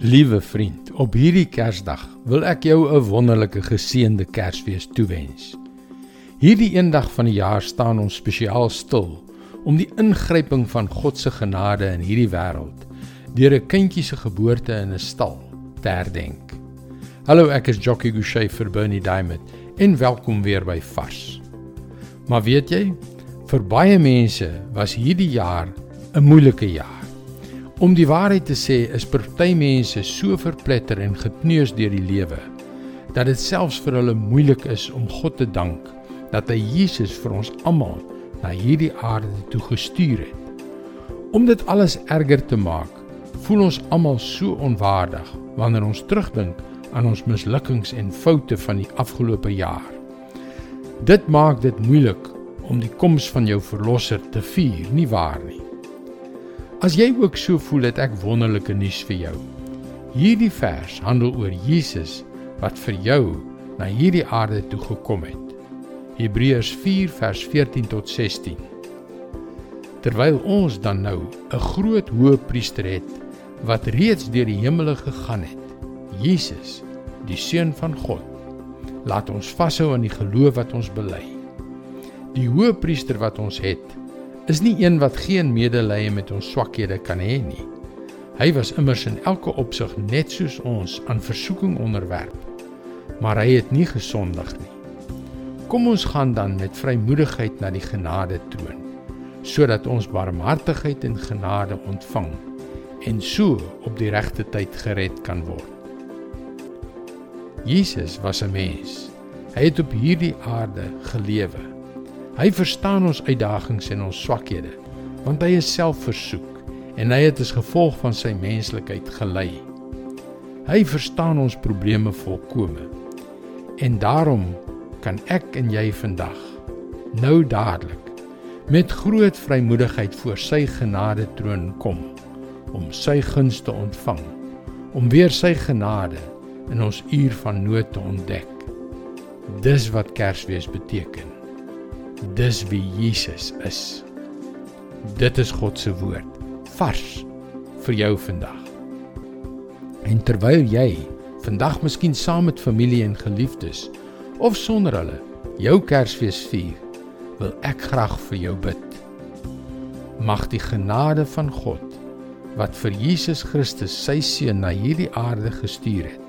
Liewe vriend, op hierdie Kersdag wil ek jou 'n wonderlike geseënde Kersfees toewens. Hierdie eendag van die jaar staan ons spesiaal stil om die ingryping van God se genade in hierdie wêreld deur 'n kindjie se geboorte in 'n stal te herdenk. Hallo, ek is Jockey Gouchee vir Bernie Diamond en welkom weer by Vars. Maar weet jy, vir baie mense was hierdie jaar 'n moeilike jaar. Om die waarheid te sê, is party mense so verpletter en gekneus deur die lewe dat dit selfs vir hulle moeilik is om God te dank dat hy Jesus vir ons almal na hierdie aarde toe gestuur het. Om dit alles erger te maak, voel ons almal so onwaardig wanneer ons terugdink aan ons mislukkings en foute van die afgelope jaar. Dit maak dit moeilik om die koms van jou verlosser te vier, nie waar nie? As jy ook so voel, het ek wonderlike nuus vir jou. Hierdie vers handel oor Jesus wat vir jou na hierdie aarde toe gekom het. Hebreërs 4 vers 14 tot 16. Terwyl ons dan nou 'n groot hoëpriester het wat reeds deur die hemele gegaan het, Jesus, die seun van God, laat ons vashou aan die geloof wat ons bely. Die hoëpriester wat ons het, is nie een wat geen medelee met ons swakhede kan hê nie. Hy was immers in elke opsig net soos ons aan versoeking onderwerp, maar hy het nie gesondig nie. Kom ons gaan dan met vrymoedigheid na die genade troon, sodat ons barmhartigheid en genade ontvang en so op die regte tyd gered kan word. Jesus was 'n mens. Hy het op hierdie aarde gelewe Hy verstaan ons uitdagings en ons swakhede, want hy is self versoek en hy het as gevolg van sy menslikheid gelei. Hy verstaan ons probleme volkome. En daarom kan ek en jy vandag nou dadelik met groot vrymoedigheid voor sy genade troon kom om sy guns te ontvang, om weer sy genade in ons uur van nood te ontdek. Dis wat Kersfees beteken. Dis wie Jesus is. Dit is God se woord vars vir jou vandag. En terwyl jy vandag miskien saam met familie en geliefdes of sonder hulle jou Kersfees vier, wil ek graag vir jou bid. Mag die genade van God wat vir Jesus Christus sy seun na hierdie aarde gestuur het,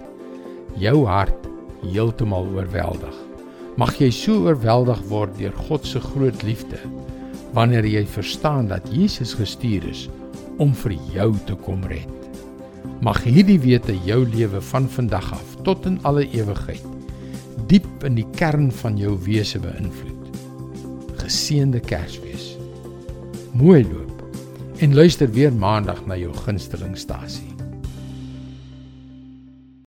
jou hart heeltemal oorweldig mag jy so oorweldig word deur God se groot liefde wanneer jy verstaan dat Jesus gestuur is om vir jou te kom red. Mag hierdie wete jou lewe van vandag af tot in alle ewigheid diep in die kern van jou wese beïnvloed. Geseënde Kersfees. Mooi loop en luister weer maandag na jou gunstelingstasie.